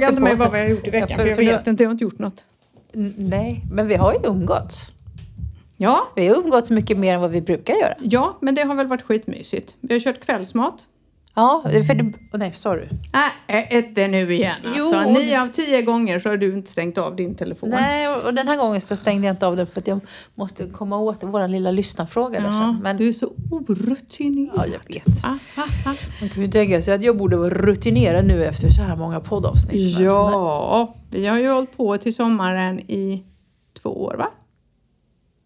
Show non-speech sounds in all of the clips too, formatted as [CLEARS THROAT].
Jag Fråga inte mig bara vad jag gjort i veckan, Ja, för, för- jag för vet nu- inte, jag har inte gjort något. Nej, men vi har ju umgåtts. Ja, Vi har umgåtts mycket mer än vad vi brukar göra. ja, men det har väl varit skitmysigt. Vi har kört kvällsmat. Ja, för det... oh, nej, sorry. Nej, äh, det nu igen alltså. Nio av tio gånger så har du inte stängt av din telefon. Nej, och och den här gången så stängde jag inte av den för att jag måste komma åt vår lilla lyssnarfråga där Ja, sen. Men, Du är så orutinerad. Ja, jag vet. Ah, ah, ah. Man kan ju tänka sig att jag borde vara rutinerad nu efter så här många poddavsnitt. men- Ja, vi har ju hållit på till sommaren i två år va?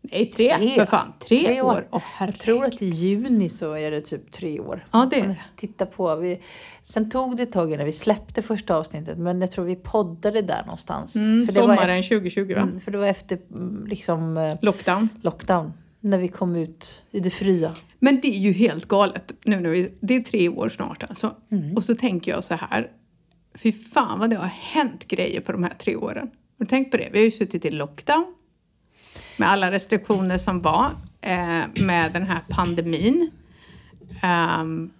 Nej, tre, Tre. för fan. Tre, Tre år. år. Åh, Jag tror att i juni så är det typ tre år. Ja, det är det. Titta på. Vi, sen tog det ett tag innan vi släppte första avsnittet men jag tror vi poddade där någonstans. Mm, för, det var sommaren efter, 2020 va? mm, för det var efter mm, liksom, eh, Lockdown. lockdown. När vi kom ut i det fria. Men det är ju helt galet nu när vi, det är tre år snart alltså. Mm. Och så tänker jag så här, fy fan vad det har hänt grejer på de här tre åren. Har du tänkt på det? Vi har ju suttit i lockdown med alla restriktioner som var eh, med den här pandemin. Ehm,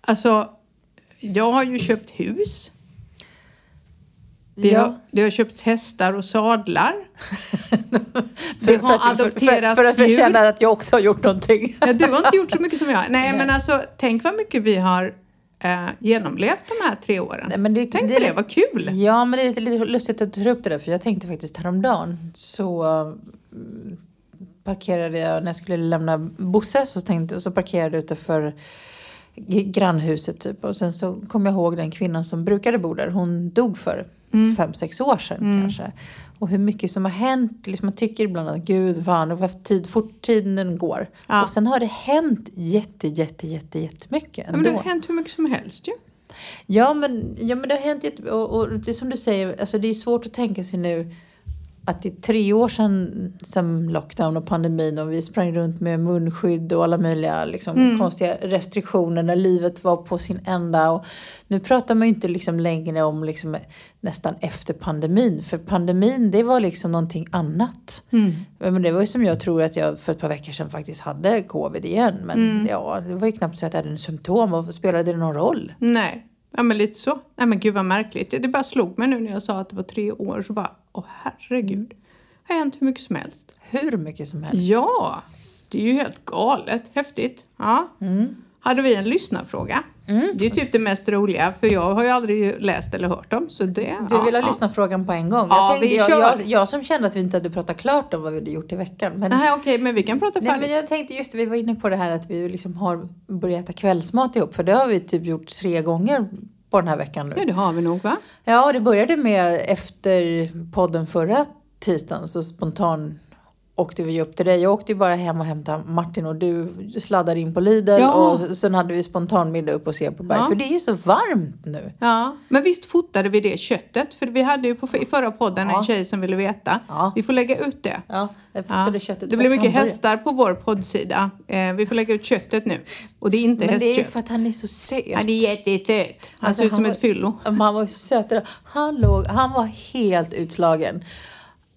alltså, jag har ju köpt hus. Vi Ja. har, det har köpts hästar och sadlar. [LAUGHS] För, Det har för, att, för, för, adopterats för att djur. förtjäna att jag också har gjort någonting. Ja, du har inte gjort så mycket som jag. [LAUGHS] Nej, men alltså tänk vad mycket vi har eh, genomlevt de här tre åren. Nej, men det, tänk på det, vad kul! Ja, men det är lite, lite lustigt att du tar upp det där, för jag tänkte faktiskt häromdagen så mm, parkerade jag, när jag skulle lämna Bosse, så, tänkte, så parkerade jag utanför grannhuset typ. Och sen så kom jag ihåg den kvinnan som brukade bo där, hon dog för Mm. fem, sex år sedan kanske. Och hur mycket som har hänt, liksom man tycker ibland att gud fan, vad tid, fort tiden går. Ja. Och sen har det hänt jätte, jätte, jätte, jättemycket Ja, men det ändå. har hänt hur mycket som helst ju. Ja men, ja, men det har hänt jätte... Och, och det är som du säger, alltså det är svårt att tänka sig nu att det är tre år sedan, sedan lockdown och pandemin och vi sprang runt med munskydd och alla möjliga liksom, konstiga restriktioner när livet var på sin ända. Och nu pratar man ju inte liksom längre om liksom, nästan efter pandemin. För pandemin det var liksom någonting annat. Men det var ju som jag tror att jag för ett par veckor sedan faktiskt hade covid igen. Men ja, det var ju knappt så att jag hade en symptom och spelade det någon roll? Nej, ja men lite så. Nej men gud vad märkligt. Det, bara slog mig nu när jag sa att det var tre år så bara, åh herregud. Det har hänt hur mycket som helst. Hur mycket som helst. Ja, det är ju helt galet. Häftigt. Ja. Hade vi en lyssnarfråga? Det är typ det mest roliga för jag har ju aldrig läst eller hört dem. Så det, Du vill ja, ha lyssna frågan på en gång? Ja, jag, tänkte, vi jag, kör. jag, jag som kände att vi inte hade pratat klart om vad vi hade gjort i veckan. Men, Nej okej, men vi kan prata nej, färdigt. men jag tänkte just vi var inne på det här att vi liksom har börjat äta kvällsmat ihop. För det har vi typ gjort tre gånger på den här veckan nu. Ja det har vi nog va? Ja, det började med efter podden förra tisdagen så spontan åkte vi upp till dig. Jag åkte ju bara hem och hämtade Martin och du sladdade in på Lidl Ja. och sen hade vi spontan middag upp och se på berg. Ja. För det är ju så varmt nu. Ja, men visst fotade vi det köttet? För vi hade ju på, i förra podden en Ja. tjej som ville veta. Ja. Vi får lägga ut det. Ja, jag Ja. fotade köttet Det blir mycket hästar på vår poddsida. Eh, vi får lägga ut köttet nu. Och det är inte Men det är ju hästkött. för att han är så söt. Han är jättesöt. Han Alltså, ser ut som var- ett fyllo. Men Han var söt. Han, låg, han var helt utslagen.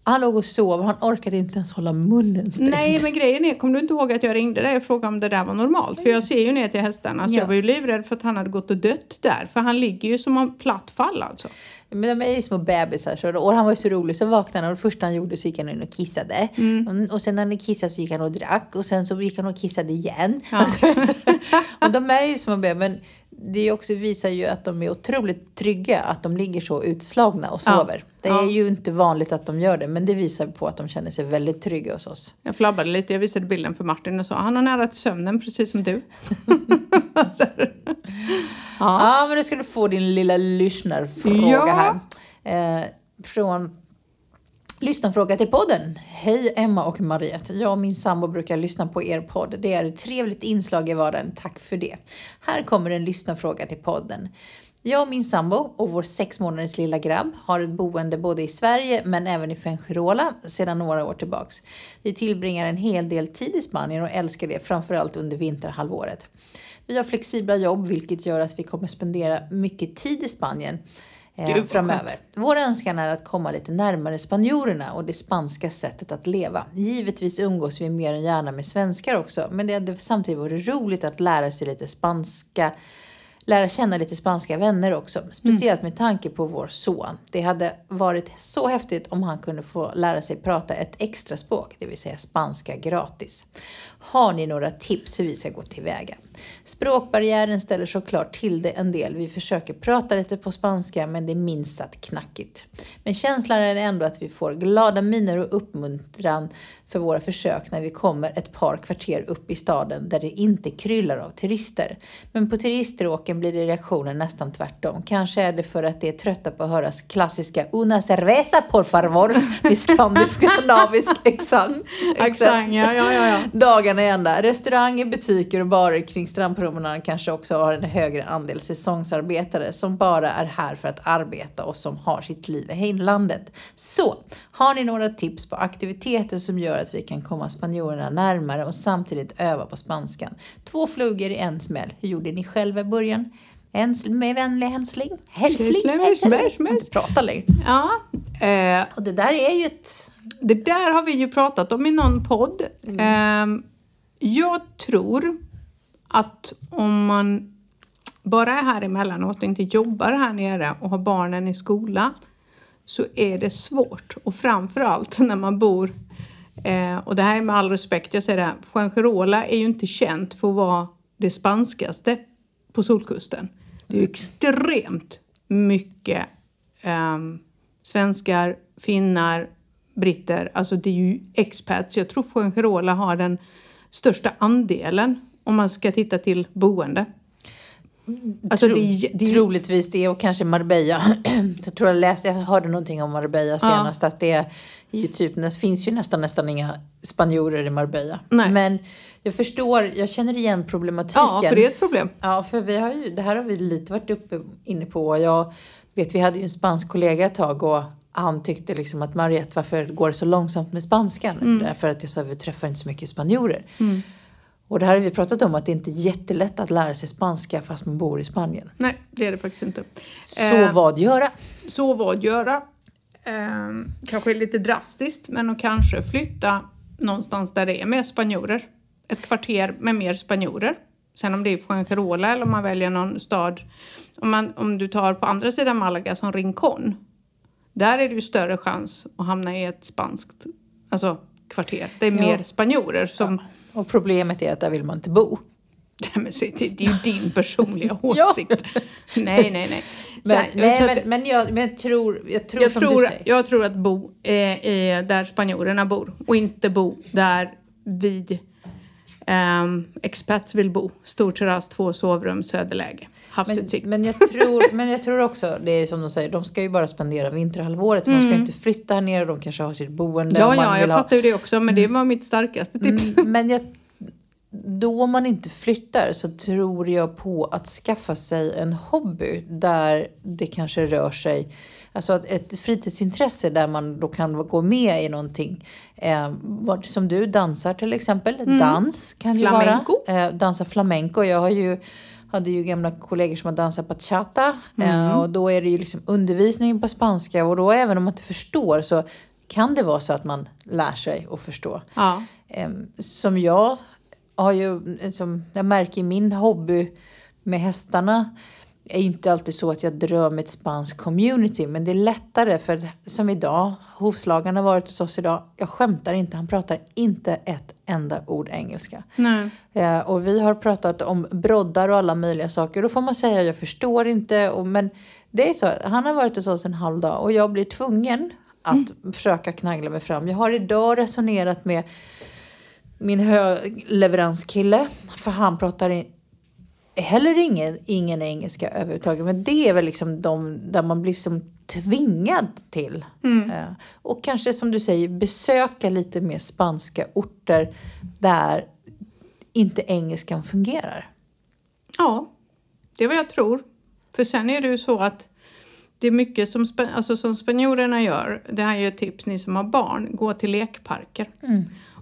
Han låg och sov han orkade inte ens hålla munnen stängd. Nej, men grejen är, kommer du inte ihåg att jag ringde dig och frågade om det där var normalt? För jag ser ju ner till hästarna, så Ja. jag var ju livrädd för att han hade gått och dött där. För han ligger ju som en platt fall alltså. Men de är ju små bebisar. Så, och han var ju så rolig så vaknade han och det första han gjorde så gick han in och kissade. Mm, och sen när han kissade så gick han och drack och sen så gick han och kissade igen. [LAUGHS] Alltså, och de är ju små bebisar. Men det också, visar ju att de är otroligt trygga att de ligger så utslagna och Ja. sover. Det är Ja. ju inte vanligt att de gör det men det visar på att de känner sig väldigt trygga hos oss. Jag flabbade lite, jag visade bilden för Martin och sa han har nära till sömnen precis som du. [LAUGHS] Ja, men du skulle få din lilla lyssnarfråga Ja. här. Eh, från lyssnarfråga till podden. Hej Emma och Mariette. Jag och min sambo brukar lyssna på er podd. Det är ett trevligt inslag i vardagen. Tack för det. Här kommer en lyssnarfråga till podden. Jag och min sambo och vår sex månaders lilla grabb har ett boende både i Sverige men även i Fuengirola sedan några år tillbaks. Vi tillbringar en hel del tid i Spanien och älskar det, framförallt under vinterhalvåret. Vi har flexibla jobb vilket gör att vi kommer spendera mycket tid i Spanien eh, framöver. Vår önskan är att komma lite närmare spanjorerna och det spanska sättet att leva. Givetvis umgås vi mer än gärna med svenskar också men det hade samtidigt varit roligt att lära sig lite spanska lära känna lite spanska vänner också. Speciellt med tanke på vår son. Det hade varit så häftigt om han kunde få lära sig prata ett extra språk, det vill säga spanska gratis. Har ni några tips hur vi ska gå tillväga? Språkbarriären ställer såklart till det en del. Vi försöker prata lite på spanska men det är minst sagt knackigt. Men känslan är ändå att vi får glada miner och uppmuntran för våra försök när vi kommer ett par kvarter upp i staden där det inte kryllar av turister. Men på turiststråken blir det reaktionen nästan tvärtom. Kanske är det för att de är trötta på att höra klassiska una cerveza por favor [LAUGHS] med skandinavisk accent. Accent, ja, ja, ja, ja. Dagarna är ända. Restauranger, butiker och barer kring strandpromenaden kanske också har en högre andel säsongsarbetare som bara är här för att arbeta och som har sitt liv i hemlandet. Så, har ni några tips på aktiviteter som gör att vi kan komma spanjorerna närmare och samtidigt öva på spanskan? Två flugor i en smäll. Hur gjorde ni själva i början? En med vänlig hälsning. Hälsning. Hälsning. Inte prata längre. Ja, eh, Och det där är ju ett... det där har vi ju pratat om i någon podd. Eh, jag tror att om man bara är här emellanåt och inte jobbar här nere och har barnen i skola så är det svårt. Och framförallt [LAUGHS] när man bor, eh, och det här är med all respekt, jag säger det här, Fuengirola är ju inte känt för att vara det spanskaste på Solkusten. Det är ju extremt mycket eh, svenskar, finnar, britter, alltså det är ju expats. Jag tror Fuengirola har den största andelen om man ska titta till boende. Alltså Tro, det är- det Troligtvis det och kanske Marbella. [CLEARS THROAT] jag tror jag läste, jag hörde någonting om Marbella senast att det är ju typ, det finns ju nästan nästan inga spanjorer i Marbella. Nej. Men jag förstår, jag känner igen problematiken. Ja, för det är ett problem. Ja, för vi har ju, det här har vi lite varit uppe inne på. Jag vet, vi hade ju en spansk kollega ett tag och han tyckte liksom att Mariette, varför går det så långsamt med spanskan? Mm. Därför att jag sa, vi träffar inte så mycket spanjorer. Och det här har vi pratat om att det inte är jättelätt att lära sig spanska fast man bor i Spanien. Nej, det är det faktiskt inte. Så Eh, vad göra? Så vad göra? Ehm, kanske lite drastiskt, men att kanske flytta någonstans där det är mer spanjorer. Ett kvarter med mer spanjorer. Sen om det är Fuengirola eller om man väljer någon stad. Om, man, om du tar på andra sidan Malaga som Rincon. Där är det ju större chans att hamna i ett spanskt alltså, kvarter. Det är Ja. mer spanjorer som... Och problemet är att där vill man inte bo. Nej, men det, är ju din personliga [LAUGHS] Ja. åsikt. Nej, nej, nej. Så Men, här, nej, att- men, jag, men jag tror, jag tror jag, som tror, du säger. jag tror att bo eh, i, där spanjorerna bor och inte bo där vi um, expats vill bo. Stor terrass, två sovrum, söderläge, havsutsikt. men, jag tror, men jag tror också, det är som de säger, de ska ju bara spendera vinterhalvåret så de ska inte flytta här nere, de kanske har sitt boende. ja, ja, jag ha- fattar ju det också, men det var mitt starkaste tips. Mm, men jag, då man inte flyttar så tror jag på att skaffa sig en hobby där det kanske rör sig, alltså ett, ett fritidsintresse där man då kan gå med i någonting. Eh, som du dansar till exempel, dans kan ju Mm. Flamenco. vara. Eh, dansa flamenco. Jag har ju hade ju gamla kollegor som har dansat bachata Mm. eh, och då är det ju liksom undervisning på spanska och då även om man inte förstår så kan det vara så att man lär sig att förstå. Ja. Em, som jag har ju, som jag märker i min hobby med hästarna är inte alltid så att jag drömmer ett spanskt community men det är lättare för som idag, hovslagaren har varit hos oss idag, jag skämtar inte, han pratar inte ett enda ord engelska. Eh, och vi har pratat om broddar och alla möjliga saker. Då får man säga jag förstår inte. Och, men det är så, han har varit hos oss en halv dag och jag blir tvungen att försöka knagla mig fram. Jag har idag resonerat med min högleveranskille. För han pratar heller ingen, ingen engelska överhuvudtaget. Men det är väl liksom de där man blir som tvingad till. Eh, och kanske som du säger besöka lite mer spanska orter där inte engelskan fungerar. ja, det är vad jag tror. För sen är det ju så att det är mycket som, alltså som spanjorerna gör. Det här är ju ett tips ni som har barn. Gå till lekparker.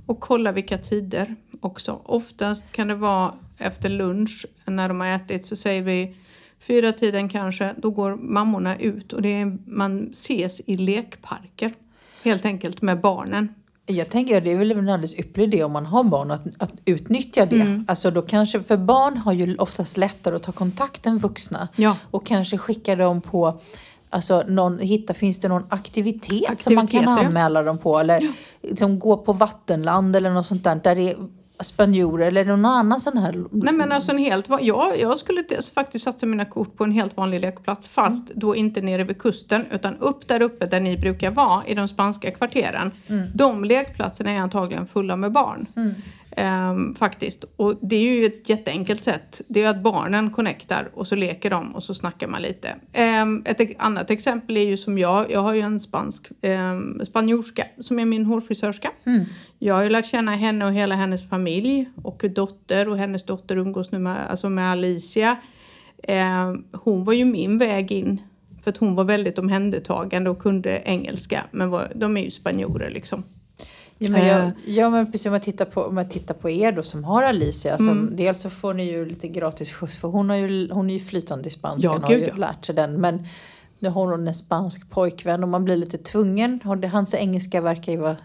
Och kolla vilka tider också. Oftast kan det vara efter lunch när de har ätit så säger vi fyra tiden kanske. Då går mammorna ut och det är, man ses i lekparker. Helt enkelt med barnen. Jag tänker att det är väl en alldeles ypperlig idé om man har barn att, att utnyttja det. Mm. Alltså då kanske, för barn har ju oftast lättare att ta kontakt än vuxna. Ja. Och kanske skicka dem på, alltså någon, hitta, finns det någon aktivitet som man kan ja. anmäla dem på? Eller liksom gå på vattenland eller något sånt där. Där det är spanjorer eller någon annan sån här. Nej men alltså en helt va- jag, jag skulle faktiskt satsa mina kort på en helt vanlig lekplats fast då inte nere vid kusten utan upp där uppe där ni brukar vara i de spanska kvarteren. De lekplatserna är antagligen fulla med barn. Ehm, faktiskt. Och det är ju ett jätteenkelt sätt. Det är att barnen connectar och så leker de och så snackar man lite. Ehm, ett annat exempel är ju som jag. Jag har ju en spansk um, spanjorska som är min hårfrisörska. Jag har ju lärt känna henne och hela hennes familj och dotter och hennes dotter umgås nu med, alltså med Alicia. Ehm, hon var ju min väg in för att hon var väldigt omhändertagande och kunde engelska. Men var, de är ju spanjorer liksom. Ja, men, jag, Eh. ja, men precis om jag tittar på, om jag tittar på er då som har Alicia. Som, Mm. dels så får ni ju lite gratis skjuts för hon, har ju, hon är ju flytande i spanska Ja, och har ju ja. lärt sig den. Men nu har hon en spansk pojkvän och man blir lite tvungen. Hans engelska verkar ju vara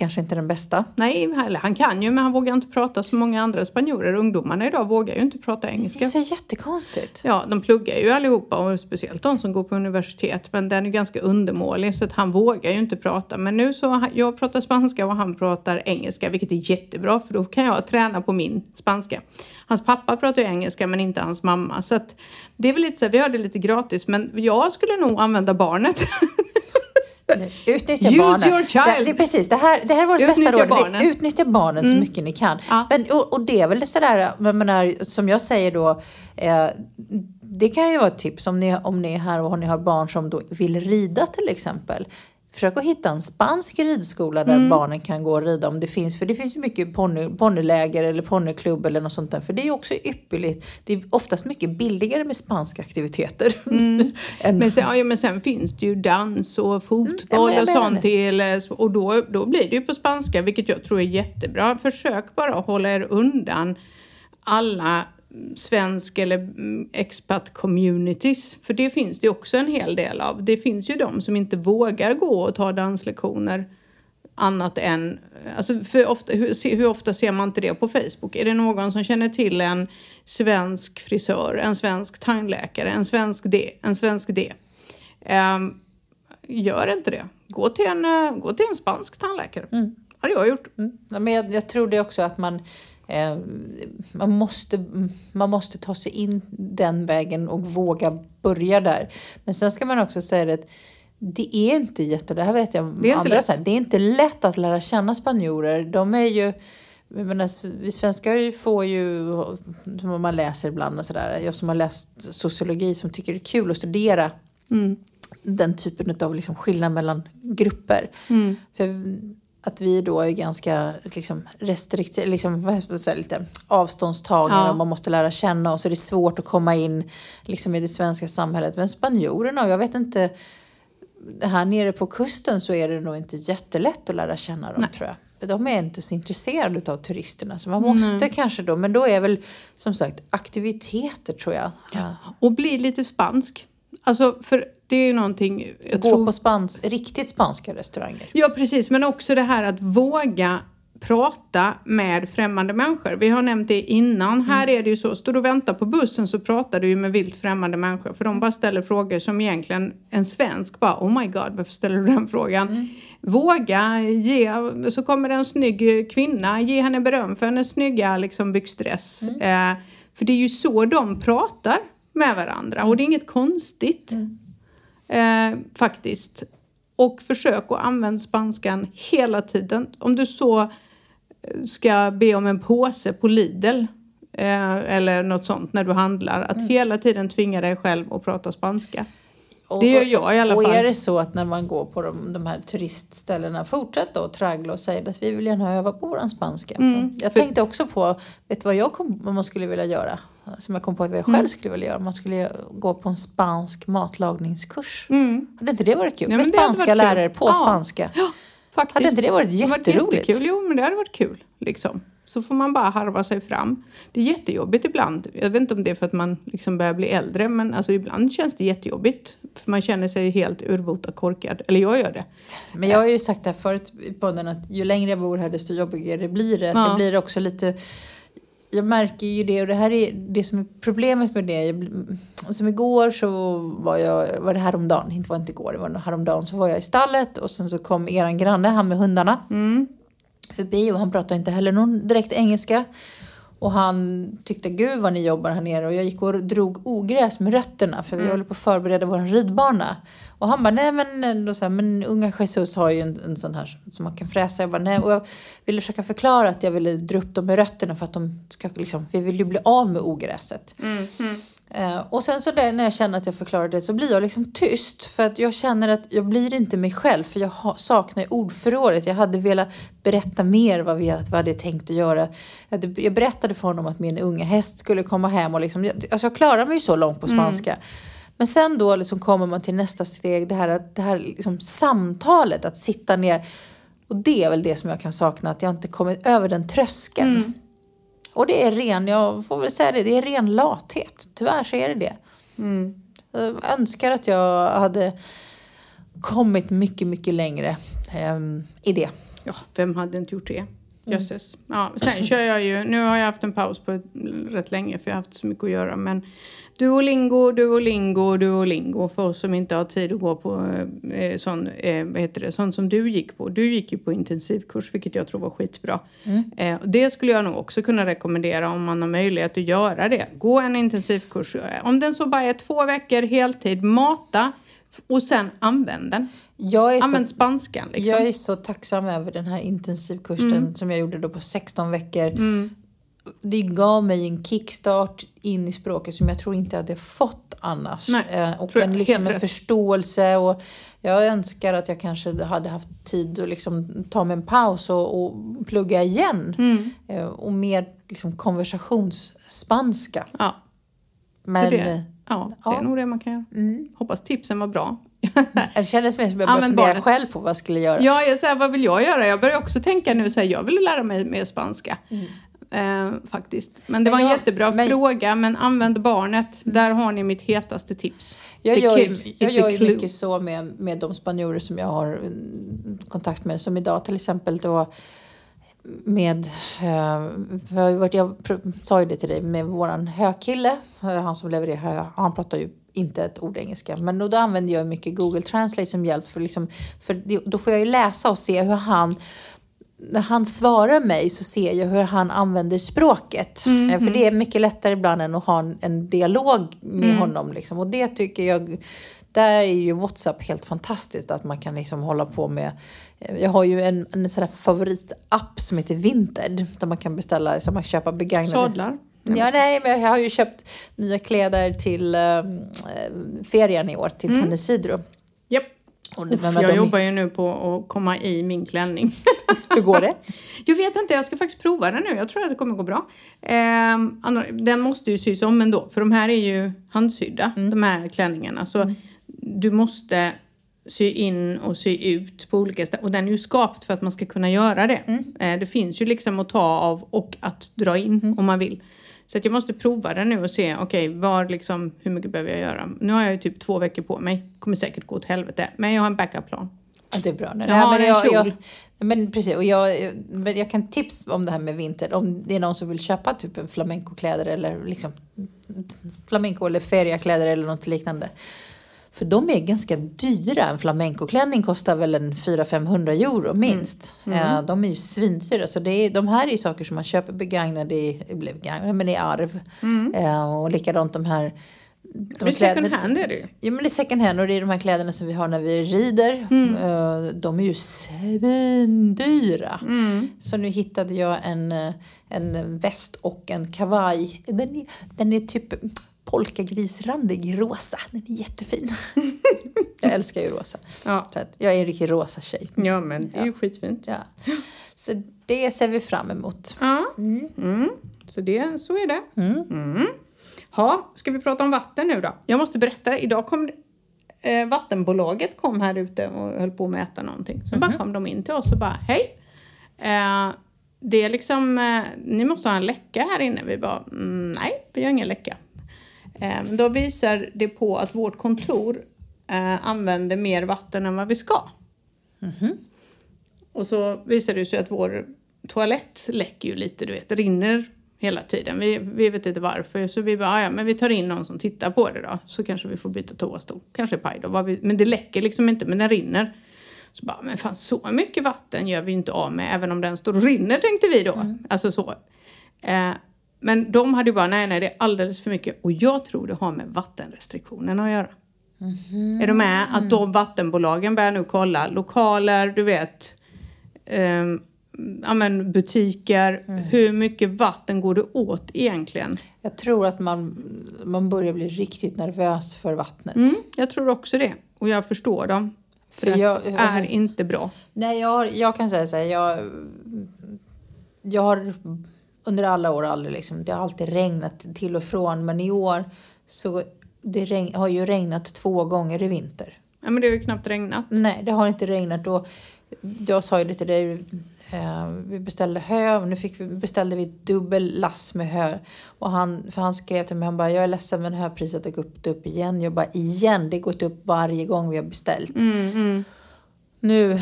kanske inte den bästa. Nej, han kan ju men han vågar inte prata som många andra spanjorer. Ungdomarna idag vågar ju inte prata Det engelska. är så jättekonstigt. Ja, de pluggar ju allihopa och speciellt de som går på universitet. Men den är ganska undermålig så att han vågar ju inte prata. Men nu så, jag pratar spanska och han pratar engelska vilket är jättebra för då kan jag träna på min spanska. Hans pappa pratar ju engelska men inte hans mamma. Så att det är väl lite så här, vi har det lite gratis men jag skulle nog använda barnet. [LAUGHS] Utnyttja Use barnen. your child. Det, är precis, det här, det här är vårt Utnyttja bästa råd. barnen. Mm. Utnyttja barnen så mycket ni kan. Ja. Men, och, och det är väl sådär, menar, som jag säger då, eh, det kan ju vara ett tips om ni, om ni är här och ni har barn som då vill rida till exempel. Försök att hitta en spansk ridskola Mm. där barnen kan gå och rida om det finns. För det finns ju mycket ponny, ponnyläger eller ponnyklubb eller något sånt där. För det är ju också ypperligt. Det är oftast mycket billigare med spanska aktiviteter. [LAUGHS] Mm. Men sen, ja, men sen finns det ju dans och fotboll Mm, och sånt till. eh, Och då, då blir det ju på spanska, vilket jag tror är jättebra. Försök bara hålla er undan alla mm, svensk eller mm, expat communities. För det finns det ju också en hel del av. Det finns ju de som inte vågar gå och ta danslektioner annat än, alltså för ofta, hur, hur ofta ser man inte det på Facebook? Är det någon som känner till en svensk frisör, en svensk tandläkare, en svensk det, en svensk det? Ehm, gör inte det. Gå till en, eh, gå till en spansk tandläkare. Mm. har jag gjort. Ja, men jag, jag tror det också att man, eh, man, måste, man måste ta sig in den vägen och våga börja där. Men sen ska man också säga att det är inte jätte, det här vet jag Det är andra lätt. säger, det är inte lätt att lära känna spanjorer. De är ju, jag menar, vi svenskar får ju, som man läser ibland och sådär, jag som har läst sociologi som tycker det är kul att studera Mm. den typen av liksom skillnad mellan grupper. Mm. För att vi då är ganska liksom, restriktiva, liksom, vad ska man säga, lite avståndstagande Ja. och man måste lära känna och så är det svårt att komma in liksom, i det svenska samhället. Men spanjorerna, jag vet inte, här nere på kusten så är det nog inte jättelätt att lära känna dem Nej. tror jag. De är inte så intresserade av turisterna så man måste kanske då, men då är väl som sagt aktiviteter tror jag. Ja. Och bli lite spansk. Alltså, för det är ju någonting... Jag Gå tror, på spans, riktigt spanska restauranger. Ja, precis. Men också det här att våga prata med främmande människor. Vi har nämnt det innan. Här är det ju så, står du och väntar på bussen så pratar du ju med vilt främmande människor. För de bara ställer frågor som egentligen en svensk bara, oh my god, varför ställer du den frågan? Våga ge, så kommer det en snygg kvinna, ge henne beröm för hennes snygga liksom, byxdress. Eh, för det är ju så de pratar med varandra och det är inget konstigt. Eh, faktiskt. Och försök att använda spanskan hela tiden. Om du så eh, ska be om en påse på Lidl eh, eller något sånt när du handlar. Att hela tiden tvinga dig själv att prata spanska. Och- Det gör jag i alla och fall. är det så att när man går på de, de här turistställena, fortsätt då att traggla och säga att vi vill gärna öva på våran spanska. Mm, jag för- tänkte också på, vet du vad jag kom, vad man skulle vilja göra? Som jag kom på att jag själv Mm. skulle vilja göra. Man skulle gå på en spansk matlagningskurs. Mm. Hade inte det varit kul? Ja, Med det spanska lärare på Ja. spanska. Faktiskt. Hade inte det varit Det hade jätteroligt? Jo, men det hade varit kul. Liksom. Så får man bara harva sig fram. Det är jättejobbigt ibland. Jag vet inte om det är för att man liksom börjar bli äldre men alltså ibland känns det jättejobbigt. För man känner sig helt urbota korkad. Eller jag gör det. Men jag har ju sagt det här förut i podden att ju längre jag bor här desto jobbigare blir det. Ja. Jag blir också lite jag märker ju det och det här är det som är problemet med det. Jag, som igår så var jag, var det häromdagen, inte var inte igår, det var häromdagen så var jag i stallet och sen så kom eran granne, han med hundarna, Mm. förbi och han pratade inte heller någon direkt engelska. Och han tyckte gud vad ni jobbar här nere och jag gick och drog ogräs med rötterna för vi håller på att förbereda vår ridbana. Och han bara nej men, då så här, men unga Jesus har ju en, en sån här som man kan fräsa. Jag bara nej och jag ville försöka förklara att jag ville dra upp dem med rötterna för att de ska liksom, vi vill ju bli av med ogräset. Mm. Mm. Eh, och sen så där, när jag känner att jag förklarar det så blir jag liksom tyst. För att jag känner att jag blir inte mig själv. För jag saknar ordförrådet. Jag hade velat berätta mer vad vi vad jag hade tänkt att göra. Jag, berättade för honom att min unga häst skulle komma hem. Och liksom, jag, alltså jag klarar mig ju så långt på spanska. Men sen då liksom kommer man till nästa steg. Det här, det här liksom samtalet. Att sitta ner. Och det är väl det som jag kan sakna. Att jag inte kommit över den tröskeln. Och det är ren, jag får väl säga det, det är ren lathet. Tyvärr så är det det. Mm. Jag önskar att jag hade kommit mycket, mycket längre ehm, i det. Ja, vem hade inte gjort det? Jösses. Ja, sen kör jag ju, nu har jag haft en paus på rätt länge för jag har haft så mycket att göra men Duolingo, Duolingo, Duolingo för oss som inte har tid att gå på eh, sån, eh, vad heter det, sånt som du gick på. Du gick ju på intensivkurs vilket jag tror var skitbra. Eh, och det skulle jag nog också kunna rekommendera om man har möjlighet att göra det. Gå en intensivkurs. Eh, Om den så bara är två veckor heltid, mata och sen använd den. Jag är, Använd så, spanskan liksom. jag är så tacksam över den här intensivkursen som jag gjorde då på 16 veckor. Mm. Det gav mig en kickstart in i språket som jag tror inte jag hade fått annars. Nej, Eh, och en, liksom en förståelse. Och jag önskar att jag kanske hade haft tid att liksom ta mig en paus och, och plugga igen. Mm. Eh, och mer liksom konversationsspanska. Ja, Men eh, ja, det ja. är nog det man kan göra. mm, Hoppas tipsen var bra. [LAUGHS] det kändes mer som att jag Ja, började fundera själv på vad jag skulle göra. Ja, jag säger, vad vill jag göra? Jag börjar också tänka nu så här, jag vill lära mig mer spanska. Eh, faktiskt. Men det Mm. Men var en jag- jättebra men- fråga, men använd barnet. Där har ni mitt hetaste tips. Jag The gör, ju, kid jag gör ju mycket så med, med de spanjorer som jag har mm, kontakt med. Som idag till exempel då med, eh, varit- jag sa ju det till dig, med våran hökille, eh, han som levererar hö, han pratar ju inte ett ord engelska. Men då, då använder jag mycket Google Translate som hjälp för, liksom, för då får jag ju läsa och se hur han när han svarar mig så ser jag hur han använder språket. Mm, Eh, För det är mycket lättare ibland än att ha en, en dialog med Mm. honom. Liksom. Och det tycker jag, där är ju WhatsApp helt fantastiskt att man kan liksom hålla på med. eh, Jag har ju en, en sån favoritapp som heter Vinted. Där man kan beställa, så man köpa begagnade. Sadlar. Ja, nej, men jag har ju köpt nya kläder till eh, ferien i år, till Mm. San Isidro. Japp. Och, Uff, jag de- jobbar ju nu på att komma i min klänning. [LAUGHS] Hur går det? Jag vet inte, jag ska faktiskt prova den nu. Jag tror att det kommer gå bra. Andra, den måste ju sys om ändå, för de här är ju handsydda, Mm. de här klänningarna. Så du måste sy in och sy ut på olika ställen. Och den är ju skapt för att man ska kunna göra det. Mm. Eh, det finns ju liksom att ta av och att dra in om man vill. Så att jag måste prova den nu och se, okej, var liksom, hur mycket behöver jag göra? Nu har jag ju typ två veckor på mig. Kommer säkert gå åt helvete. Men jag har en backup-plan. Det är bra. Nej, Jag har men en jag, kjol. jag, men precis, och jag, men jag kan tips om det här med vinter. Om det är någon som vill köpa typ en flamencokläder eller liksom flamenco eller feriakläder eller något liknande. För de är ganska dyra. En flamencoklänning kostar väl en 400-500 euro minst. Eh, de är ju svindyra. Så det är, de här är ju saker som man köper begagnade i, begagnade, men i arv. Eh, och likadant de här de Men second kläder- hand är det ju. Ja men det är second hand och det är de här kläderna som vi har när vi rider. Mm. Eh, De är ju svindyra. Mm. Så nu hittade jag en, en väst och en kavaj. Den är, den är typ polkagrisrandig rosa. Den är jättefin. [LAUGHS] jag älskar ju rosa. Ja. Så jag är en riktig rosa tjej. ja, men det är ju skitfint. Ja. Så det ser vi fram emot. Ja. Mm. Så, det, så är det. Mm. Mm. Ha, ska vi prata om vatten nu då? Jag måste berätta, idag kom eh, vattenbolaget kom här ute och höll på att mäta någonting. Så Mhm. bara kom de in till oss och bara hej. Eh, det är liksom, eh, ni måste ha en läcka här inne. Vi bara, mm, nej, vi har ingen läcka. Eh, då visar det på att vårt kontor eh, använder mer vatten än vad vi ska. Och så visar det sig att vår toalett läcker ju lite, du vet, rinner hela tiden. Vi, vi vet inte varför, så vi bara, "Ah, ja men vi tar in någon som tittar på det då. Så kanske vi får byta toastol. Kanske paj då. vi- Men det läcker liksom inte, men den rinner. Så bara, men fan så mycket vatten gör vi inte av med även om den står och rinner tänkte vi då. Alltså så. Eh, men de hade ju bara, nej nej det är alldeles för mycket. Och jag tror det har med vattenrestriktionerna att göra. Är du med? Att de vattenbolagen börjar nu kolla lokaler, du vet, ehm, ja, men butiker. Hur mycket vatten går det åt egentligen? Jag tror att man, man börjar bli riktigt nervös för vattnet. Mm, jag tror också det. Och jag förstår dem. För, För jag- det alltså- är inte bra. Nej, jag, jag kan säga så här. Jag, jag har under alla år aldrig liksom, det har alltid regnat till och från. Men i år så det regn, har ju regnat två gånger i vinter. Ja, men det har ju knappt regnat. Nej, det har inte regnat. Och jag sa ju lite det. Eh, vi beställde hö. Nu fick vi, beställde vi dubbel lass med hö. Och han, för han skrev till mig, han bara, jag är ledsen men höpriset har gått upp igen. Jag bara, igen? Det har gått upp varje gång vi har beställt. Mm, mm. Nu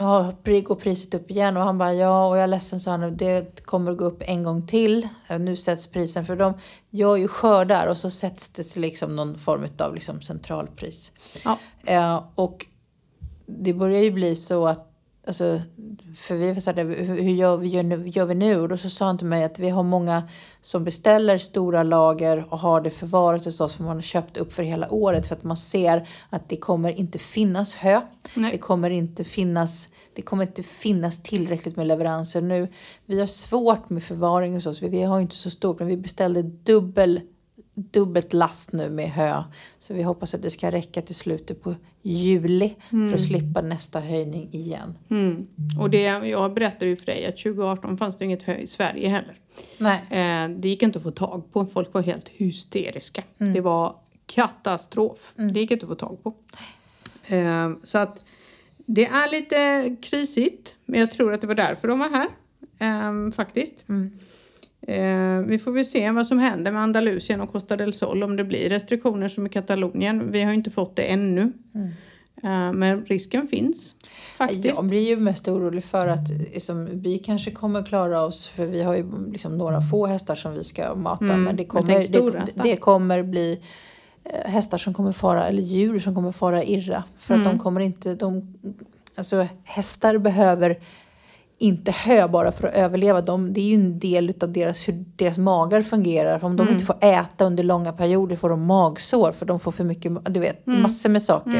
har pri- går priset upp igen och han bara ja och jag är ledsen sa han det kommer att gå upp en gång till. Nu sätts prisen för de gör ju skördar och så sätts det liksom någon form av liksom centralpris. Ja. Eh, och det börjar ju bli så att Alltså, för vi var så här, hur gör vi, gör, vi nu? Och då så sa han till mig att vi har många som beställer stora lager och har det förvarat hos oss för man har köpt upp för hela året för att man ser att det kommer inte finnas hö. Nej. Det kommer inte finnas, det kommer inte finnas tillräckligt med leveranser nu. Vi har svårt med förvaring hos oss. Vi, vi har inte så stort men vi beställde dubbel dubbelt last nu med hö. Så vi hoppas att det ska räcka till slutet på juli för att slippa nästa höjning igen. Mm. Och det, jag berättade ju för dig att 2018 fanns det inget hö i Sverige heller. Nej. Eh, det gick inte att få tag på. Folk var helt hysteriska. Det var katastrof. Det gick inte att få tag på. Eh, så att det är lite krisigt. Men jag tror att det var därför de var här. Eh, faktiskt. Eh, vi får väl se vad som händer med Andalusien och Costa del Sol. Om det blir restriktioner som i Katalonien. Vi har inte fått det ännu. Eh, men risken finns. Faktiskt. Jag blir ju mest orolig för att liksom, vi kanske kommer klara oss för vi har ju liksom några få hästar som vi ska mata. Mm, men det kommer, det, det kommer bli eh, hästar som kommer fara, eller djur som kommer fara illa. För Mm. att de kommer inte, de, alltså hästar behöver inte hö bara för att överleva. De, det är ju en del av deras, hur deras magar fungerar. För om Mm. de inte får äta under långa perioder får de magsår för de får för mycket, du vet, Mm. massor med saker.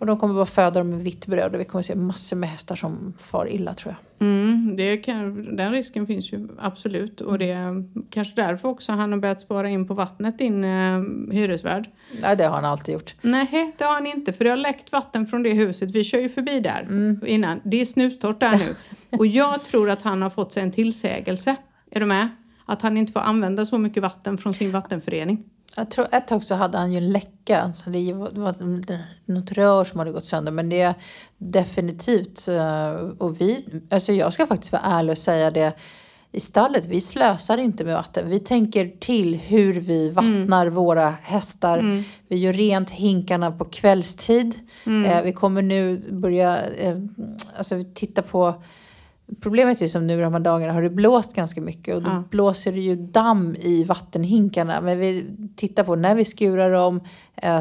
Och de kommer bara föda dem med vitt bröd och vi kommer se massor med hästar som far illa tror jag. Mm, det kan, den risken finns ju absolut. Och det är kanske därför också han har börjat spara in på vattnet, din eh, hyresvärd. Nej, det har han alltid gjort. Nej, det har han inte. För det har läckt vatten från det huset. Vi kör ju förbi där Mm. innan. Det är snustorrt där nu. [LAUGHS] Och jag tror att han har fått sig en tillsägelse. Är du med? Att han inte får använda så mycket vatten från sin vattenförening. Jag tror ett tag så hade han ju en läcka. Så det var, något rör som hade gått sönder. Men det är definitivt. Och vi, alltså jag ska faktiskt vara ärlig och säga det. I stallet, vi slösar inte med vatten. Vi tänker till hur vi vattnar våra hästar. Vi gör rent hinkarna på kvällstid. Eh, vi kommer nu börja eh, alltså, titta på Problemet är ju som nu de här dagarna har det blåst ganska mycket och då Ja. blåser det ju damm i vattenhinkarna. Men vi tittar på när vi skurar dem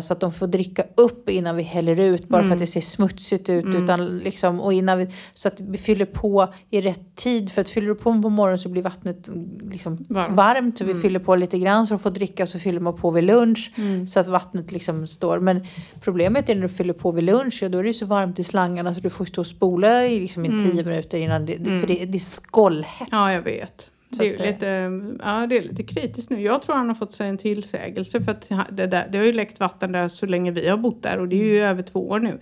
så att de får dricka upp innan vi häller ut bara för att det ser smutsigt ut. Utan liksom, och innan vi, så att vi fyller på i rätt tid. För att fyller du på på morgonen så blir vattnet mm, liksom Varmt. varmt. Så vi fyller på lite grann så de får dricka så fyller man på vid lunch. Så att vattnet liksom står. Men problemet är när du fyller på vid lunch, ja, då är det så varmt i slangarna så du får stå och spola i, liksom, tio minuter innan det, för det, det är skållhett. Ja, jag vet. Så Det är, att, eh, lite, ja, det är lite kritiskt nu. Jag tror han har fått sig en tillsägelse för att det, där, det har ju läckt vatten där så länge vi har bott där och det är ju över två år nu.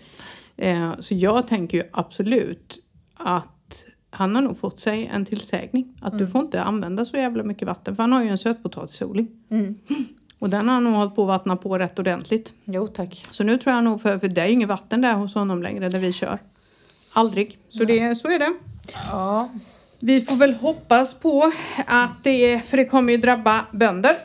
Eh, så jag tänker ju absolut att han har nog fått sig en tillsägning. Att du får inte använda så jävla mycket vatten för han har ju en sötpotatisodling. Och den har han nog hållit på att vattna på rätt ordentligt. Jo tack. Så nu tror jag nog, för, för det är ju inget vatten där hos honom längre där vi kör. Aldrig. Så, det, så är det. Ja. Vi får väl hoppas på att det, för det kommer ju drabba bönder.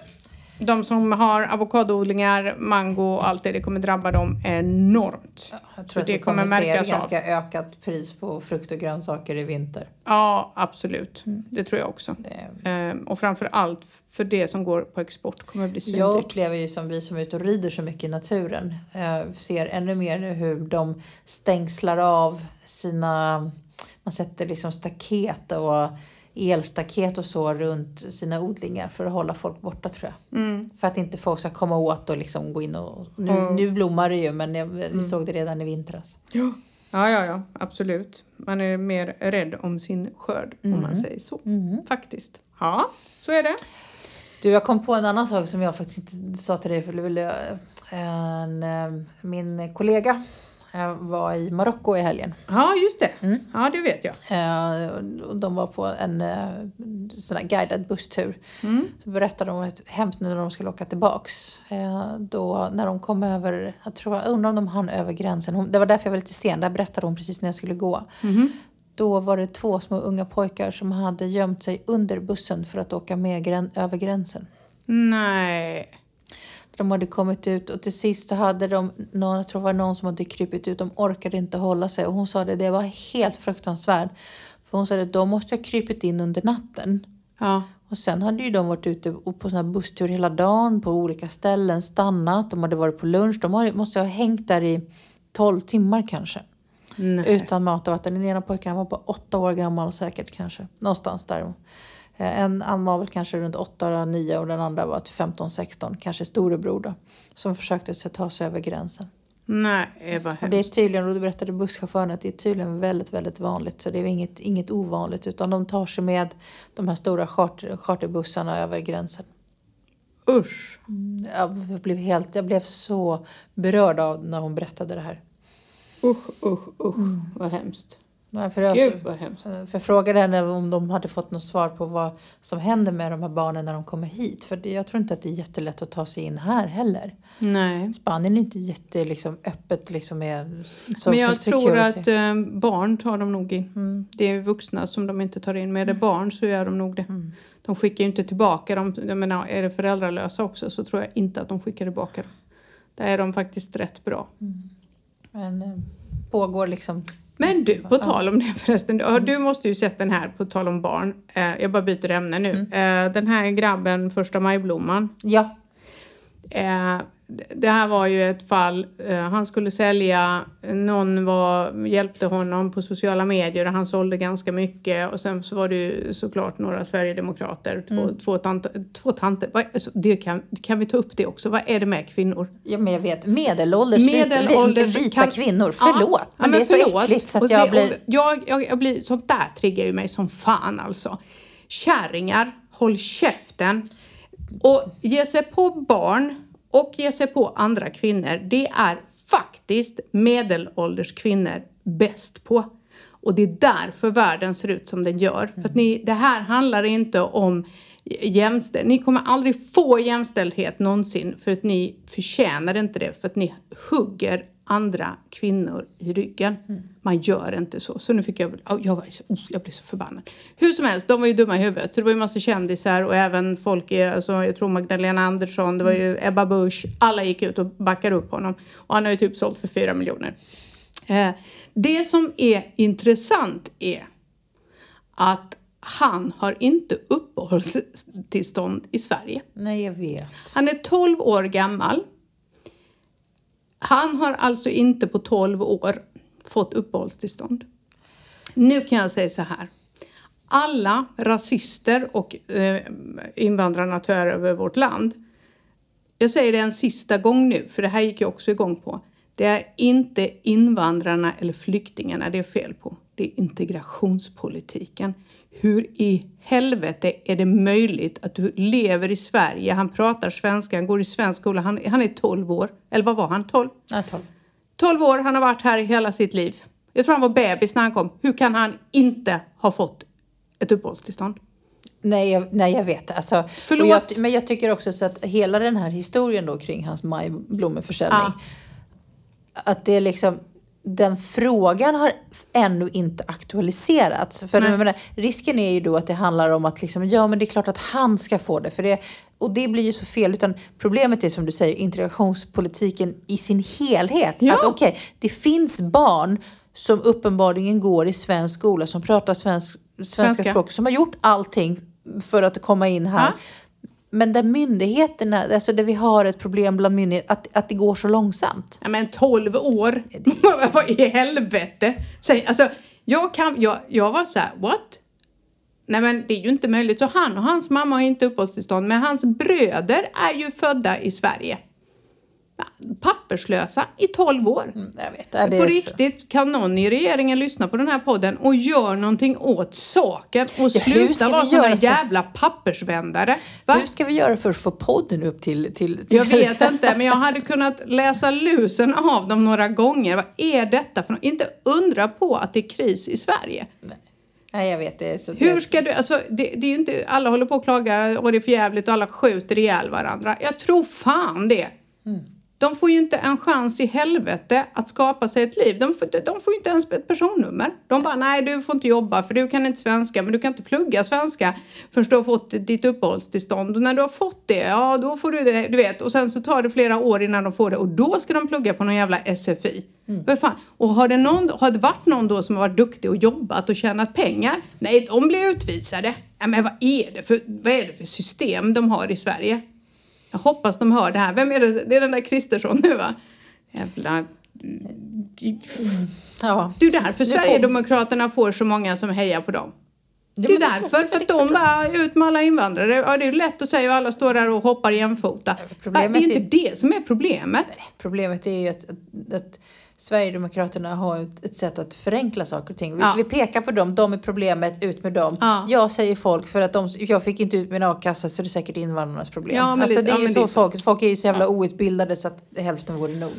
De som har avokadoodlingar, mango och allt det, det kommer drabba dem enormt. Jag tror att det vi kommer, kommer se märkas av. ganska ökat pris på frukt och grönsaker i vinter. Ja, absolut. Det tror jag också. Det, Ehm, och framför allt för det som går på export kommer bli jag svindyrt. upplever ju som vi som är ute och rider så mycket i naturen eh, ser ännu mer nu hur de stängslar av sina... Man sätter liksom staket och elstaket och så runt sina odlingar för att hålla folk borta tror jag. Mm. För att inte folk ska komma åt och liksom gå in och... Nu, Mm. nu blommar det ju men jag, vi såg det redan i vintras. Ja, ja, ja, absolut. Man är mer rädd om sin skörd om man säger så. Faktiskt. Ja, så är det. Du, jag kom på en annan sak som jag faktiskt inte sa till dig. För det ville, en, eh, min kollega eh, var i Marocko i helgen. Ja, just det. Ja, det vet jag. Eh, De var på en eh, sån här guidad busstur. Så berättade de ett hemskt när de skulle åka tillbaks. Då när de kom över, jag tror jag undrar om de hann över gränsen. Det var därför jag var lite sen, där berättade hon precis när jag skulle gå. Då var det två små unga pojkar som hade gömt sig under bussen för att åka med över gränsen. Nej. De hade kommit ut och till sist så hade de, någon, jag tror det var någon som hade krypit ut, de orkade inte hålla sig. Och hon sa det, det var helt fruktansvärt. För hon sa det, de måste ha krypit in under natten. Ja. Och sen hade ju de varit ute på såna busstur hela dagen på olika ställen, stannat, de hade varit på lunch. De måste ha hängt där i 12 timmar kanske. Nej. Utan mat och vatten. Den ena pojken var bara åtta år gammal säkert kanske. Någonstans där. Eh, En, han var väl kanske runt 8-9 och den andra var till 15-16, kanske storebror då. Som försökte ta sig över gränsen. Nej, vad Och det är tydligen, och då berättade busschauffören att det är tydligen väldigt, väldigt vanligt. Så det är inget, inget ovanligt utan de tar sig med de här stora charter, charterbussarna över gränsen. Usch. Jag blev, helt, jag blev så berörd av när hon berättade det här. Usch, usch, usch. Vad hemskt. Nej, För jag, Gud, vad hemskt. För jag frågade henne om de hade fått något svar på vad som händer med de här barnen när de kommer hit. För det, jag tror inte att det är jättelätt att ta sig in här heller. Nej. Spanien är inte jätte liksom, öppet liksom så, Men jag tror att eh, barn tar de nog in. Mm. Det är vuxna som de inte tar in. Men är det barn så gör de nog det. De skickar ju inte tillbaka dem. Jag menar, är det föräldralösa också så tror jag inte att de skickar tillbaka dem. Där är de faktiskt rätt bra. Men eh, pågår liksom... Men du, på tal om det förresten. Du, du måste ju sett den här, på tal om barn. Eh, jag bara byter ämne nu. Eh, den här grabben, första majblomman. Ja, Eh, det här var ju ett fall, eh, han skulle sälja, någon var, hjälpte honom på sociala medier och han sålde ganska mycket och sen så var det ju såklart några sverigedemokrater, två, två, tanter, två tanter. Alltså, det kan, kan vi ta upp det också? Vad är det med kvinnor? ja, men jag vet. Medelålders, Medelålders vita, kan- kvinnor. Förlåt, Ja, men, ja, det är så förlåt. äckligt så att jag det- blir... Jag, jag, jag blir, sånt där triggar ju mig som fan alltså. Kärringar, håll käften. Och ge sig på barn och ge sig på andra kvinnor, det är faktiskt medelålders kvinnor bäst på. Och det är därför världen ser ut som den gör. För att ni, det här handlar inte om jämställdhet. Ni kommer aldrig få jämställdhet någonsin för att ni förtjänar inte det. För att ni hugger andra kvinnor i ryggen. Man gör inte så. Så nu fick jag, jag, var så, oh, jag blev så förbannad. Hur som helst, de var ju dumma i huvudet. Så det var ju massa kändisar och även folk, i- alltså, jag tror Magdalena Andersson, det var ju Ebba Busch. Alla gick ut och backade upp honom. Och han har ju typ sålt för fyra miljoner. Eh, det som är intressant är att han har inte uppehållstillstånd i Sverige. Nej, jag vet. Han är 12 år gammal. Han har alltså inte på 12 år fått uppehållstillstånd. Nu kan jag säga så här. Alla rasister och eh, invandrarnatörer över vårt land. Jag säger det en sista gång nu, för det här gick jag också igång på. Det är inte invandrarna eller flyktingarna det är fel på. Det är integrationspolitiken. Hur i helvete är det möjligt att du lever i Sverige, han pratar svenska, han går i svensk skola, han, han är 12 år. Eller vad var han? 12? Nej, 12. 12 år, han har varit här i hela sitt liv. Jag tror han var bebis när han kom. Hur kan han inte ha fått ett uppehållstillstånd? Nej, jag, nej, jag vet. Alltså, Förlåt. Jag, men jag tycker också så att hela den här historien då kring hans majblommeförsäljning. Ja. Att det är liksom... den frågan har ännu inte aktualiserats. För menar, risken är ju då att det handlar om att liksom, ja men det är klart att han ska få det. För det och det blir ju så fel. Utan problemet är som du säger integrationspolitiken i sin helhet. Ja. Att okej, det finns barn som uppenbarligen går i svensk skola som pratar svensk, svenska, Svenska. språk. Som har gjort allting för att komma in här. Ja. Men där myndigheterna, alltså där vi har ett problem bland myndigheter, att, att det går så långsamt. Ja men 12 år! [LAUGHS] Vad i helvete? Säg, alltså, jag, kan, jag, jag var så här, what? Nej men det är ju inte möjligt. Så han och hans mamma har inte uppehållstillstånd men hans bröder är ju födda i Sverige. Ja, Papperslösa i 12 år. Mm, Jag vet, ja, det på är så. riktigt, kan någon i regeringen lyssna på den här podden och gör någonting åt saken och hur sluta vara göra för- jävla pappersvändare? Va? Hur ska vi göra för att få podden upp till... till, till Jag vet inte, men jag hade kunnat läsa lusen av dem några gånger. Vad är detta för något? Inte undra på att det är kris i Sverige. Nej, jag vet. Det är så, Hur ska du, alltså det, det är ju inte, alla håller på och klagar och det är för jävligt och alla skjuter ihjäl varandra. Jag tror fan det. De får ju inte en chans i helvete att skapa sig ett liv. De får, de får inte ens ett personnummer. De bara, nej du får inte jobba för du kan inte svenska, men du kan inte plugga svenska förrän du har fått ditt uppehållstillstånd. Och när du har fått det, ja då får du det, du vet. Och sen så tar det flera år innan de får det och då ska de plugga på någon jävla SFI. Vad fan? Och har det, någon, har det varit någon då som har varit duktig och jobbat och tjänat pengar? Nej, de blir utvisade. Ja, men vad är, det för, vad är det för system de har i Sverige? Jag hoppas de hör det här. Vem är det? Det är den där Kristersson nu va? Jävla... Ja. Det är därför Sverigedemokraterna får så många som hejar på dem. Det är det- därför, för det är att de bara ut med alla invandrare. Ja, det är lätt att säga och alla står där och hoppar jämfota. Problemet det är ju är- inte det som är problemet. Problemet är ju att, att, att Sverigedemokraterna har ett, ett sätt att förenkla saker och ting. Vi, Ja. vi pekar på dem, de är problemet, ut med dem. Ja. Jag säger folk för att de, jag fick inte ut min a-kassa så det är säkert invandrarnas problem. Ja, alltså, det- det, är ju så det folk, folk är ju så jävla outbildade så att hälften vore nog.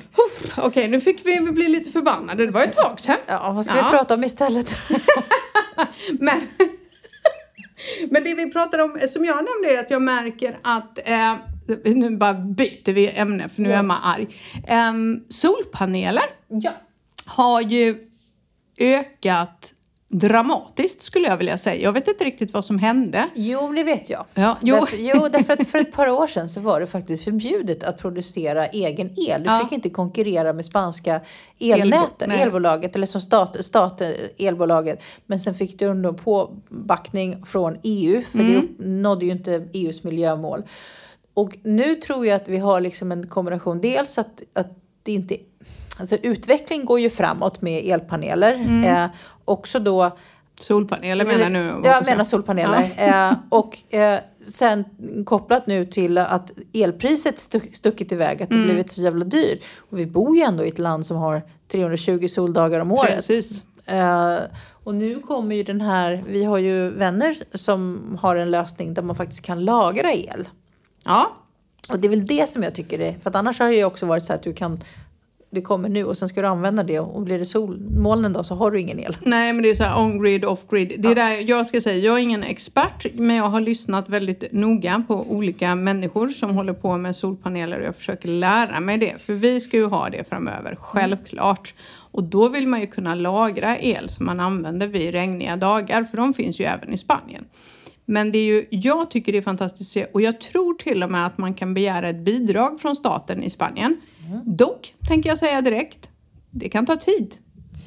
Okej, nu fick vi bli lite förbannade. Det var ett tag sedan. Ja, vad ska vi prata om istället? [LAUGHS] Men, [LAUGHS] men det vi pratar om, som jag nämnde, är att jag märker att eh, [LAUGHS] nu bara byter vi ämne för nu är Ja. Emma arg. Em, solpaneler ja. har ju ökat dramatiskt skulle jag vilja säga. Jag vet inte riktigt vad som hände. Jo, det vet jag. Ja, jo. Därför, jo, därför att för ett par [LAUGHS] år sedan så var det faktiskt förbjudet att producera egen el. Du Ja. fick inte konkurrera med spanska elnäten, nej. elbolaget, eller som stat, stat, elbolaget. Men sen fick du ändå påbackning från EU, för Mm. det nådde ju inte EUs miljömål. Och nu tror jag att vi har liksom en kombination, dels att, att det inte Alltså utveckling går ju framåt med elpaneler. Mm. Eh, också då Solpaneler menar nu. Ja, jag menar solpaneler. Eh, och eh, sen kopplat nu till att elpriset stuck, stuckit iväg, att det Mm. blivit så jävla dyrt. Och vi bor ju ändå i ett land som har 320 soldagar om året. Precis. Eh, och nu kommer ju den här, vi har ju vänner som har en lösning där man faktiskt kan lagra el. Ja, Och det är väl det som jag tycker är, för att annars har det ju också varit så att du kan, det kommer nu och sen ska du använda det och blir det solmolnen då så har du ingen el. Nej, men det är så här on-grid, off-grid. Det är där jag ska säga, jag är ingen expert, men jag har lyssnat väldigt noga på olika människor som håller på med solpaneler och jag försöker lära mig det. För vi ska ju ha det framöver, självklart. Och då vill man ju kunna lagra el som man använder vid regniga dagar, för de finns ju även i Spanien. Men det är ju, jag tycker det är fantastiskt och jag tror till och med att man kan begära ett bidrag från staten i Spanien. Dock, tänker jag säga direkt, det kan ta tid.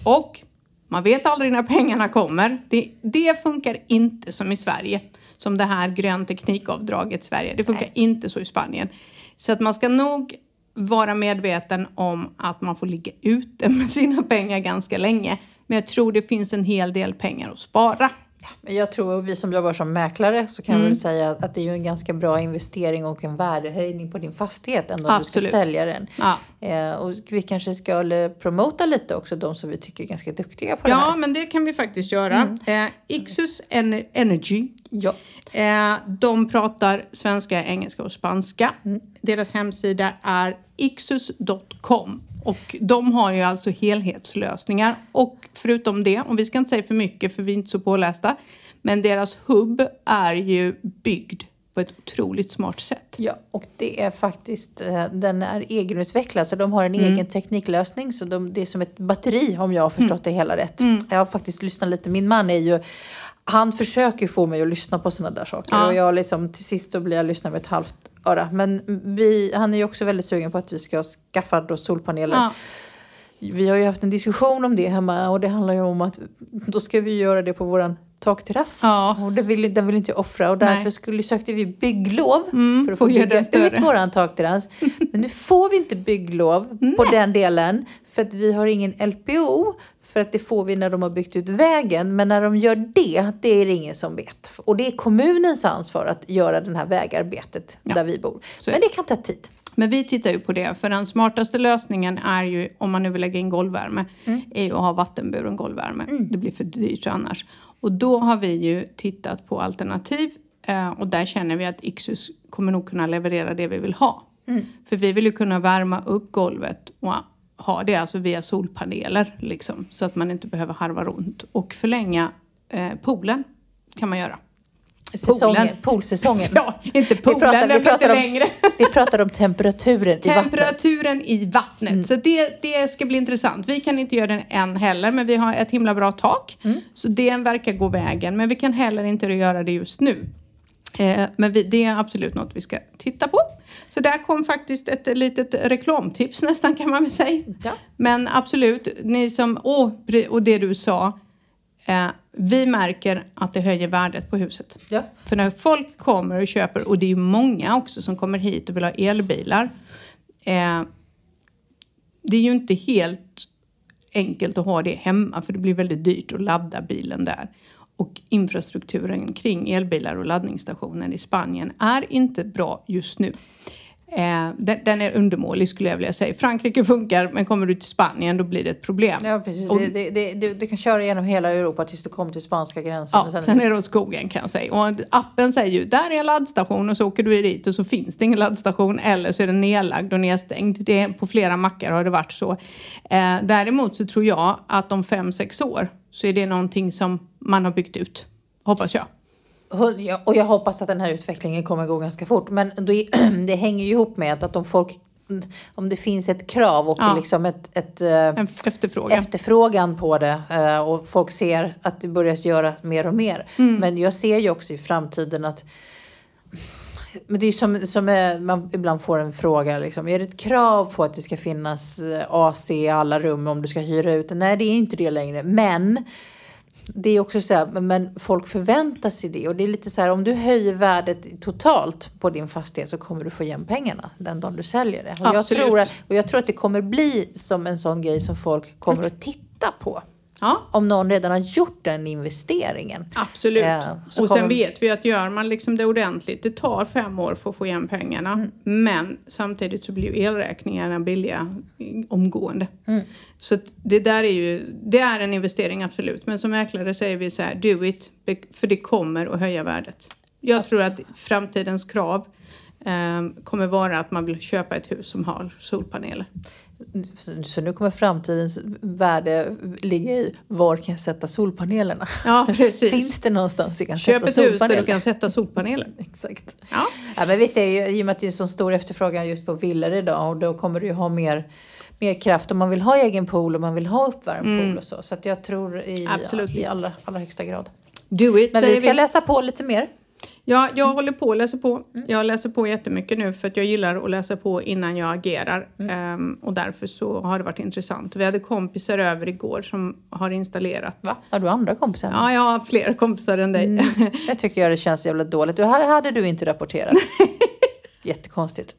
Och man vet aldrig när pengarna kommer. Det, det funkar inte som i Sverige. Som det här grön teknikavdraget i Sverige. Det funkar inte så i Spanien. Så att man ska nog vara medveten om att man får ligga ute [LAUGHS] med sina pengar ganska länge. Men jag tror det finns en hel del pengar att spara. Jag tror, vi som jobbar som mäklare, så kan Mm. vi väl säga att det är en ganska bra investering och en värdehöjning på din fastighet ändå om du ska sälja den. Ja. Eh, och vi kanske ska promota lite också, de som vi tycker är ganska duktiga på det Ja, här. men det kan vi faktiskt göra. Eh, Ixus En- Energy Ja. Eh, de pratar svenska, engelska och spanska. Deras hemsida är ixus.com och de har ju alltså helhetslösningar. Och förutom det, och vi ska inte säga för mycket för vi är inte så pålästa, men deras hubb är ju byggd på ett otroligt smart sätt. Ja, och det är faktiskt, eh, den är egenutvecklad så de har en Mm. egen tekniklösning. Så de, det är som ett batteri om jag har förstått det hela rätt. Mm. Jag har faktiskt lyssnat lite, min man är ju, han försöker få mig att lyssna på sådana där saker. Ja. Och jag liksom, till sist så blir jag lyssna med ett halvt öra. Men vi, han är ju också väldigt sugen på att vi ska skaffa då solpaneler. Ja. Vi har ju haft en diskussion om det hemma och det handlar ju om att då ska vi göra det på våran takterrass. Ja. Och det vill, den vill inte jag offra och därför Nej. skulle, sökte vi bygglov för att få bygga ut våran takterrass. [LAUGHS] Men nu får vi inte bygglov på den delen för att vi har ingen LPO. För att det får vi när de har byggt ut vägen. Men när de gör det, det är det ingen som vet. Och det är kommunens ansvar att göra det här vägarbetet Ja. där vi bor. Så- Men det kan ta tid. Men vi tittar ju på det, för den smartaste lösningen är ju, om man nu vill lägga in golvvärme, är ju att ha vattenburen golvvärme. Det blir för dyrt annars. Och då har vi ju tittat på alternativ eh, och där känner vi att Ixus kommer nog kunna leverera det vi vill ha. För vi vill ju kunna värma upp golvet och ha det alltså via solpaneler liksom, så att man inte behöver harva runt. Och förlänga eh, poolen kan man göra. Säsongen, poolsäsongen. [LAUGHS] Ja, inte Vi poolen, pratar, vi, blir inte pratar om, längre. [LAUGHS] vi pratar om temperaturen i vattnet. Temperaturen i vattnet. Så det, det ska bli intressant. Vi kan inte göra den än heller, men vi har ett himla bra tak. Så det verkar gå vägen. Men vi kan heller inte göra det just nu. Eh, men vi, det är absolut något vi ska titta på. Så där kom faktiskt ett litet reklamtips nästan kan man väl säga. Ja. Men absolut, ni som, åh, och det du sa. Eh, vi märker att det höjer värdet på huset. Ja. För när folk kommer och köper, och det är många också som kommer hit och vill ha elbilar. Eh, det är ju inte helt enkelt att ha det hemma för det blir väldigt dyrt att ladda bilen där. Och infrastrukturen kring elbilar och laddningsstationer i Spanien är inte bra just nu. Eh, den, den är undermålig skulle jag vilja säga. Frankrike funkar men kommer du till Spanien då blir det ett problem. Ja, precis. Och- Det, det, det, du, kan köra genom hela Europa tills du kommer till spanska gränsen. Ja, sen är det åt skogen kan jag säga. Och appen säger ju, där är en laddstation och så åker du dit och så finns det ingen laddstation eller så är den nedlagd och nedstängd. Det på flera mackar har det varit så. Eh, däremot så tror jag att om fem, sex år så är det någonting som man har byggt ut. Hoppas jag. Och jag hoppas att den här utvecklingen kommer gå ganska fort. Men det, [CLEARS THROAT] det hänger ju ihop med att om folk om det finns ett krav och Ja. liksom ett, ett eh, efterfrågan. efterfrågan på det eh, och folk ser att det börjar göra mer och mer. Mm. Men jag ser ju också i framtiden att men det är som, som är, man ibland får en fråga, liksom, är det ett krav på att det ska finnas eh, AC i alla rum om du ska hyra ut? Nej, det är inte det längre. Men det är också så här, men- folk förväntar sig det. Och det är lite så här, om du höjer värdet totalt på din fastighet så kommer du få igen pengarna den dagen du säljer det. Och jag, tror att, och jag tror att det kommer bli som en sån grej som folk kommer att titta på. Ja, Om någon redan har gjort den investeringen. absolut. Så och sen vet vi att gör man liksom det ordentligt, det tar fem år för att få igen pengarna. Mm. Men samtidigt så blir elräkningarna billiga omgående. Mm. Så det där är ju, det är en investering absolut. Men som mäklare säger vi så här, do it, för det kommer att höja värdet. Jag tror att framtidens krav eh, kommer vara att man vill köpa ett hus som har solpaneler. Så- nu kommer framtidens värde ligga i var kan jag sätta solpanelerna? Ja, [LAUGHS] precis. Finns det någonstans jag kan Köp sätta ett hus där solpaneler? du kan sätta solpaneler. [LAUGHS] Exakt. Ja. Ja, men vi ser ju, i och med att det är så stor efterfrågan just på villor idag och då kommer du ju ha mer, mer kraft om man vill ha egen pool och man vill ha uppvärmd pool och så. Så jag tror i, Mm. Absolut. i allra, allra högsta grad. Do it, Men vi ska läsa på lite mer. Ja, jag håller på att läsa på. Mm. Jag läser på jättemycket nu för att jag gillar att läsa på innan jag agerar. Mm. Ehm, och därför så har det varit intressant. Vi hade kompisar över igår som har installerat. Va? Har du andra kompisar? Ja, jag har fler kompisar än dig. Jag tycker [LAUGHS] jag det känns jävla dåligt. Det här hade du inte rapporterat. [LAUGHS] Jättekonstigt.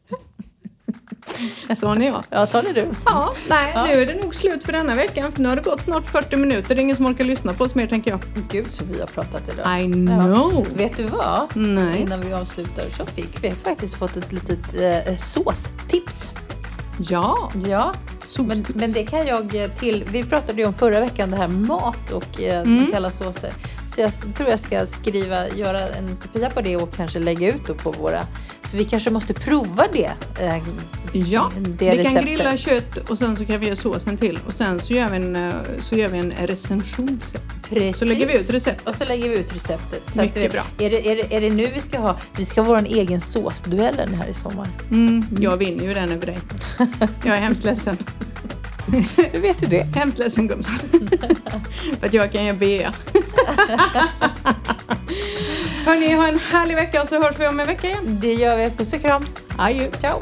Sån är jag. Ja, ta det du. Ja, nej, nu är det nog slut för denna veckan. För nu har det gått snart 40 minuter. Det är ingen som orkar lyssna på oss mer tänker jag. Gud så vi har pratat idag. I know. Vet du vad? Nej. Innan vi avslutar så fick vi faktiskt fått ett litet eh, såstips. Ja, Ja, men, men det kan jag eh, till... Vi pratade ju om förra veckan det här mat och eh, Mm. kalla såser. Så jag tror jag ska skriva, göra en kopia på det och kanske lägga ut då på våra... Så vi kanske måste prova det. eh, Ja, det vi kan receptet. grilla kött och sen så kan vi göra såsen till och sen så gör vi en, eh, så gör vi en recension sen. Precis. Så lägger vi ut recept. Och så lägger vi ut receptet. Så Mycket vi, bra. Är det, är, det, är det nu vi ska ha? Vi ska ha vår egen såsduellen här i sommar. Mm, jag vinner ju den över dig. Jag är hemskt ledsen. [LAUGHS] Hur vet du det? Hemskt ledsen gumsan. [LAUGHS] För att jag kan göra bea. [LAUGHS] Hörni, ha en härlig vecka och så hörs vi om en vecka igen. Det gör vi. Puss och kram. Adjö. Ciao!